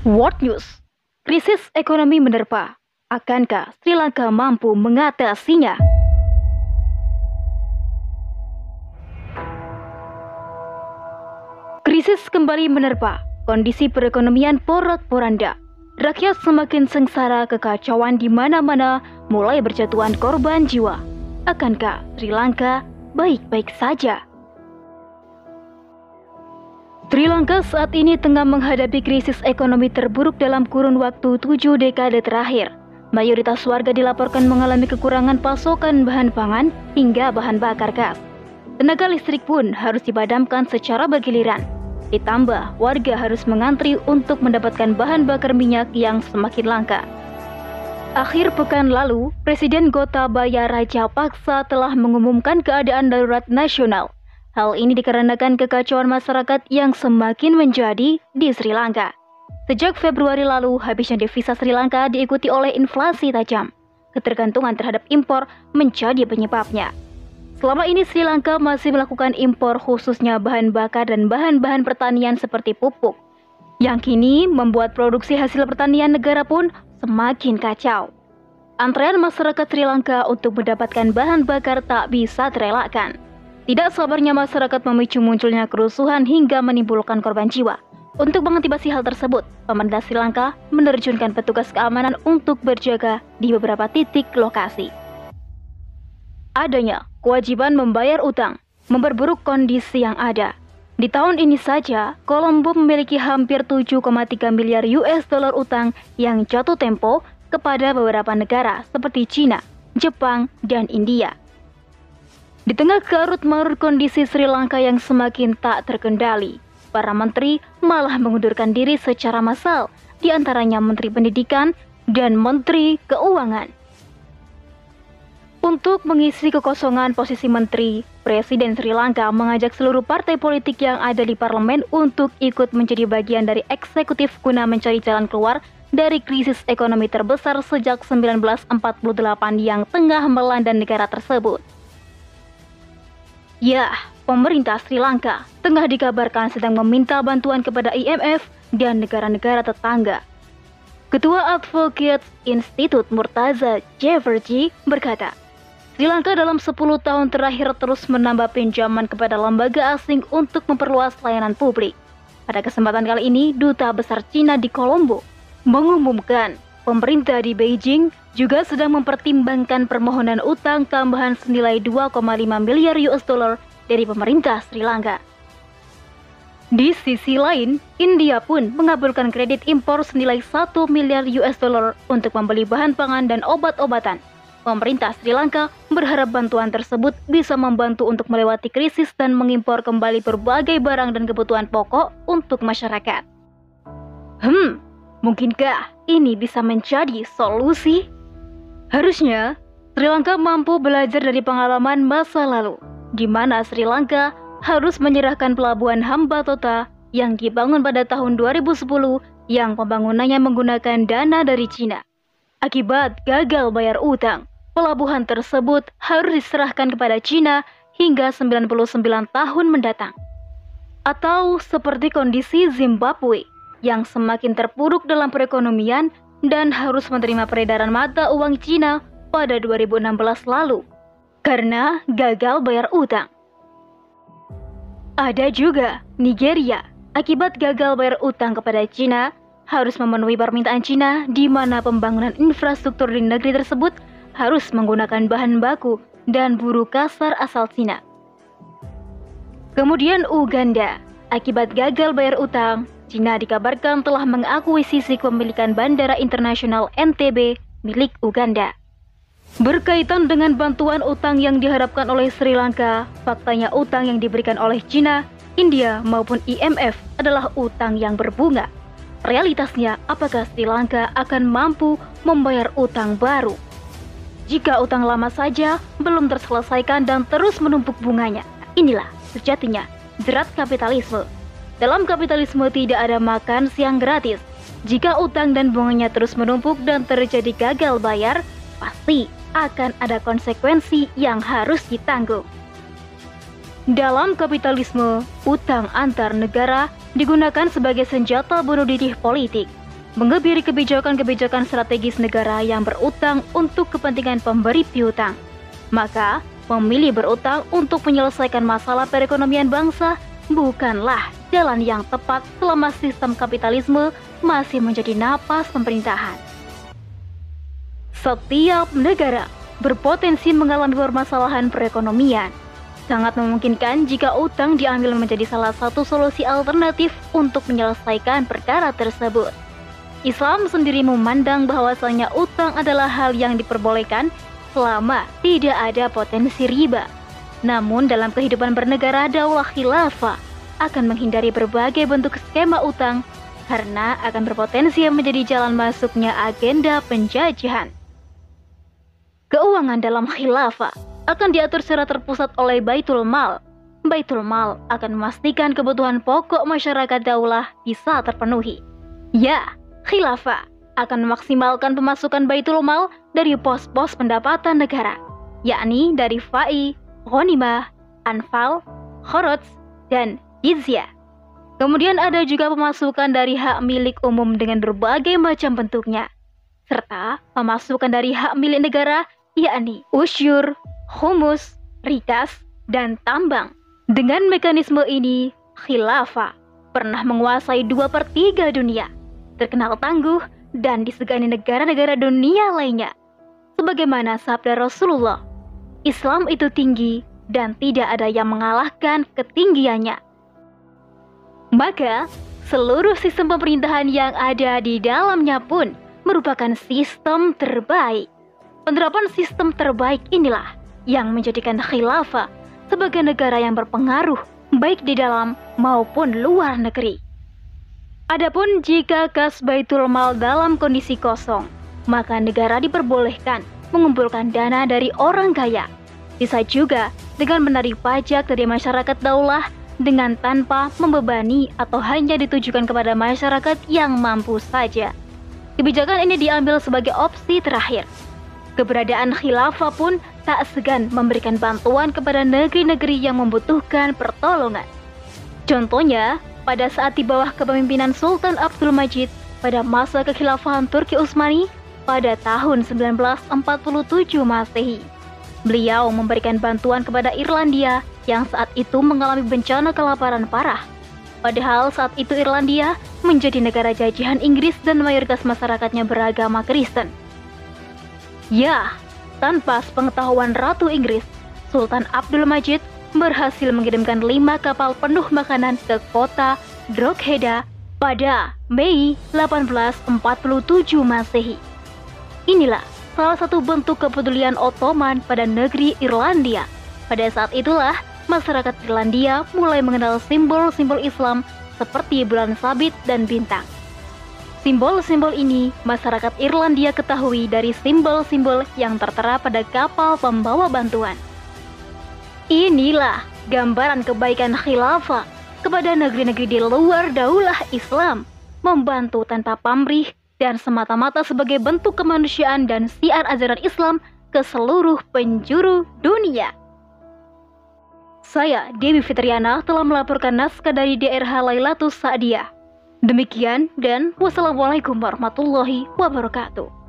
World News, krisis ekonomi menerpa. Akankah Sri Lanka mampu mengatasinya? Krisis kembali menerpa. Kondisi perekonomian porak-poranda. Rakyat semakin sengsara kekacauan di mana-mana, mulai berjatuhan korban jiwa. Akankah Sri Lanka baik-baik saja? Sri Lanka saat ini tengah menghadapi krisis ekonomi terburuk dalam kurun waktu tujuh dekade terakhir. Mayoritas warga dilaporkan mengalami kekurangan pasokan bahan pangan hingga bahan bakar gas. Tenaga listrik pun harus dipadamkan secara bergiliran. Ditambah, warga harus mengantri untuk mendapatkan bahan bakar minyak yang semakin langka. Akhir pekan lalu, Presiden Gotabaya Rajapaksa telah mengumumkan keadaan darurat nasional Hal ini dikarenakan kekacauan masyarakat yang semakin menjadi di Sri Lanka. Sejak Februari lalu, habisnya devisa Sri Lanka diikuti oleh inflasi tajam. Ketergantungan terhadap impor menjadi penyebabnya. Selama ini Sri Lanka masih melakukan impor khususnya bahan bakar dan bahan-bahan pertanian seperti pupuk. Yang kini membuat produksi hasil pertanian negara pun semakin kacau. Antrean masyarakat Sri Lanka untuk mendapatkan bahan bakar tak bisa terelakkan. Tidak sabarnya masyarakat memicu munculnya kerusuhan hingga menimbulkan korban jiwa. Untuk mengantisipasi hal tersebut, pemerintah Sri Lanka menerjunkan petugas keamanan untuk berjaga di beberapa titik lokasi. Adanya kewajiban membayar utang, memperburuk kondisi yang ada. Di tahun ini saja, Kolombo memiliki hampir 7,3 miliar US dollar utang yang jatuh tempo kepada beberapa negara seperti China, Jepang, dan India. Di tengah karut marut kondisi Sri Lanka yang semakin tak terkendali, para menteri malah mengundurkan diri secara massal, di antaranya Menteri Pendidikan dan Menteri Keuangan. Untuk mengisi kekosongan posisi menteri, Presiden Sri Lanka mengajak seluruh partai politik yang ada di parlemen untuk ikut menjadi bagian dari eksekutif guna mencari jalan keluar dari krisis ekonomi terbesar sejak 1948 yang tengah melanda negara tersebut. Ya, pemerintah Sri Lanka tengah dikabarkan sedang meminta bantuan kepada IMF dan negara-negara tetangga. Ketua Advocate Institute Murtaza Jefferji berkata, Sri Lanka dalam 10 tahun terakhir terus menambah pinjaman kepada lembaga asing untuk memperluas layanan publik. Pada kesempatan kali ini, Duta Besar Cina di Kolombo mengumumkan pemerintah di Beijing juga sedang mempertimbangkan permohonan utang tambahan senilai 2,5 miliar US dollar dari pemerintah Sri Lanka. Di sisi lain, India pun mengabulkan kredit impor senilai 1 miliar US dollar untuk membeli bahan pangan dan obat-obatan. Pemerintah Sri Lanka berharap bantuan tersebut bisa membantu untuk melewati krisis dan mengimpor kembali berbagai barang dan kebutuhan pokok untuk masyarakat. Hmm, mungkinkah ini bisa menjadi solusi? Harusnya, Sri Lanka mampu belajar dari pengalaman masa lalu, di mana Sri Lanka harus menyerahkan pelabuhan Hambantota yang dibangun pada tahun 2010 yang pembangunannya menggunakan dana dari Cina. Akibat gagal bayar utang, pelabuhan tersebut harus diserahkan kepada Cina hingga 99 tahun mendatang. Atau seperti kondisi Zimbabwe yang semakin terpuruk dalam perekonomian dan harus menerima peredaran mata uang Cina pada 2016 lalu karena gagal bayar utang. Ada juga Nigeria akibat gagal bayar utang kepada Cina harus memenuhi permintaan Cina di mana pembangunan infrastruktur di negeri tersebut harus menggunakan bahan baku dan buruh kasar asal Cina. Kemudian Uganda, akibat gagal bayar utang, Cina dikabarkan telah mengakuisisi kepemilikan Bandara Internasional NTB milik Uganda. Berkaitan dengan bantuan utang yang diharapkan oleh Sri Lanka, faktanya utang yang diberikan oleh Cina, India maupun IMF adalah utang yang berbunga. Realitasnya, apakah Sri Lanka akan mampu membayar utang baru? Jika utang lama saja belum terselesaikan dan terus menumpuk bunganya, inilah sejatinya jerat kapitalisme dalam kapitalisme tidak ada makan siang gratis. Jika utang dan bunganya terus menumpuk dan terjadi gagal bayar, pasti akan ada konsekuensi yang harus ditanggung. Dalam kapitalisme, utang antar negara digunakan sebagai senjata bunuh diri politik. mengebiri kebijakan-kebijakan strategis negara yang berutang untuk kepentingan pemberi piutang. Maka, memilih berutang untuk menyelesaikan masalah perekonomian bangsa bukanlah jalan yang tepat selama sistem kapitalisme masih menjadi napas pemerintahan. Setiap negara berpotensi mengalami permasalahan perekonomian sangat memungkinkan jika utang diambil menjadi salah satu solusi alternatif untuk menyelesaikan perkara tersebut. Islam sendiri memandang bahwasanya utang adalah hal yang diperbolehkan selama tidak ada potensi riba. Namun dalam kehidupan bernegara daulah khilafah akan menghindari berbagai bentuk skema utang karena akan berpotensi menjadi jalan masuknya agenda penjajahan. Keuangan dalam khilafah akan diatur secara terpusat oleh Baitul Mal. Baitul Mal akan memastikan kebutuhan pokok masyarakat daulah bisa terpenuhi. Ya, khilafah akan memaksimalkan pemasukan Baitul Mal dari pos-pos pendapatan negara, yakni dari fai, ghanimah, anfal, khorots, dan jizyah. Kemudian ada juga pemasukan dari hak milik umum dengan berbagai macam bentuknya, serta pemasukan dari hak milik negara yakni usyur, humus, rikas, dan tambang. Dengan mekanisme ini, khilafah pernah menguasai dua per tiga dunia, terkenal tangguh dan disegani negara-negara dunia lainnya. Sebagaimana sabda Rasulullah, Islam itu tinggi dan tidak ada yang mengalahkan ketinggiannya. Maka, seluruh sistem pemerintahan yang ada di dalamnya pun merupakan sistem terbaik. Penerapan sistem terbaik inilah yang menjadikan khilafah sebagai negara yang berpengaruh baik di dalam maupun luar negeri. Adapun jika kas Baitul Mal dalam kondisi kosong, maka negara diperbolehkan mengumpulkan dana dari orang kaya. Bisa juga dengan menarik pajak dari masyarakat daulah dengan tanpa membebani atau hanya ditujukan kepada masyarakat yang mampu saja. Kebijakan ini diambil sebagai opsi terakhir. Keberadaan khilafah pun tak segan memberikan bantuan kepada negeri-negeri yang membutuhkan pertolongan. Contohnya, pada saat di bawah kepemimpinan Sultan Abdul Majid pada masa kekhilafahan Turki Utsmani pada tahun 1947 Masehi. Beliau memberikan bantuan kepada Irlandia yang saat itu mengalami bencana kelaparan parah. Padahal saat itu Irlandia menjadi negara jajahan Inggris dan mayoritas masyarakatnya beragama Kristen. Ya, tanpa sepengetahuan Ratu Inggris, Sultan Abdul Majid berhasil mengirimkan lima kapal penuh makanan ke kota Drogheda pada Mei 1847 Masehi. Inilah salah satu bentuk kepedulian Ottoman pada negeri Irlandia. Pada saat itulah masyarakat Irlandia mulai mengenal simbol-simbol Islam seperti bulan sabit dan bintang. Simbol-simbol ini masyarakat Irlandia ketahui dari simbol-simbol yang tertera pada kapal pembawa bantuan. Inilah gambaran kebaikan khilafah kepada negeri-negeri di luar daulah Islam, membantu tanpa pamrih dan semata-mata sebagai bentuk kemanusiaan dan siar ajaran Islam ke seluruh penjuru dunia. Saya, Dewi Fitriana, telah melaporkan naskah dari DRH Lailatus Sa'diyah. Demikian dan wassalamualaikum warahmatullahi wabarakatuh.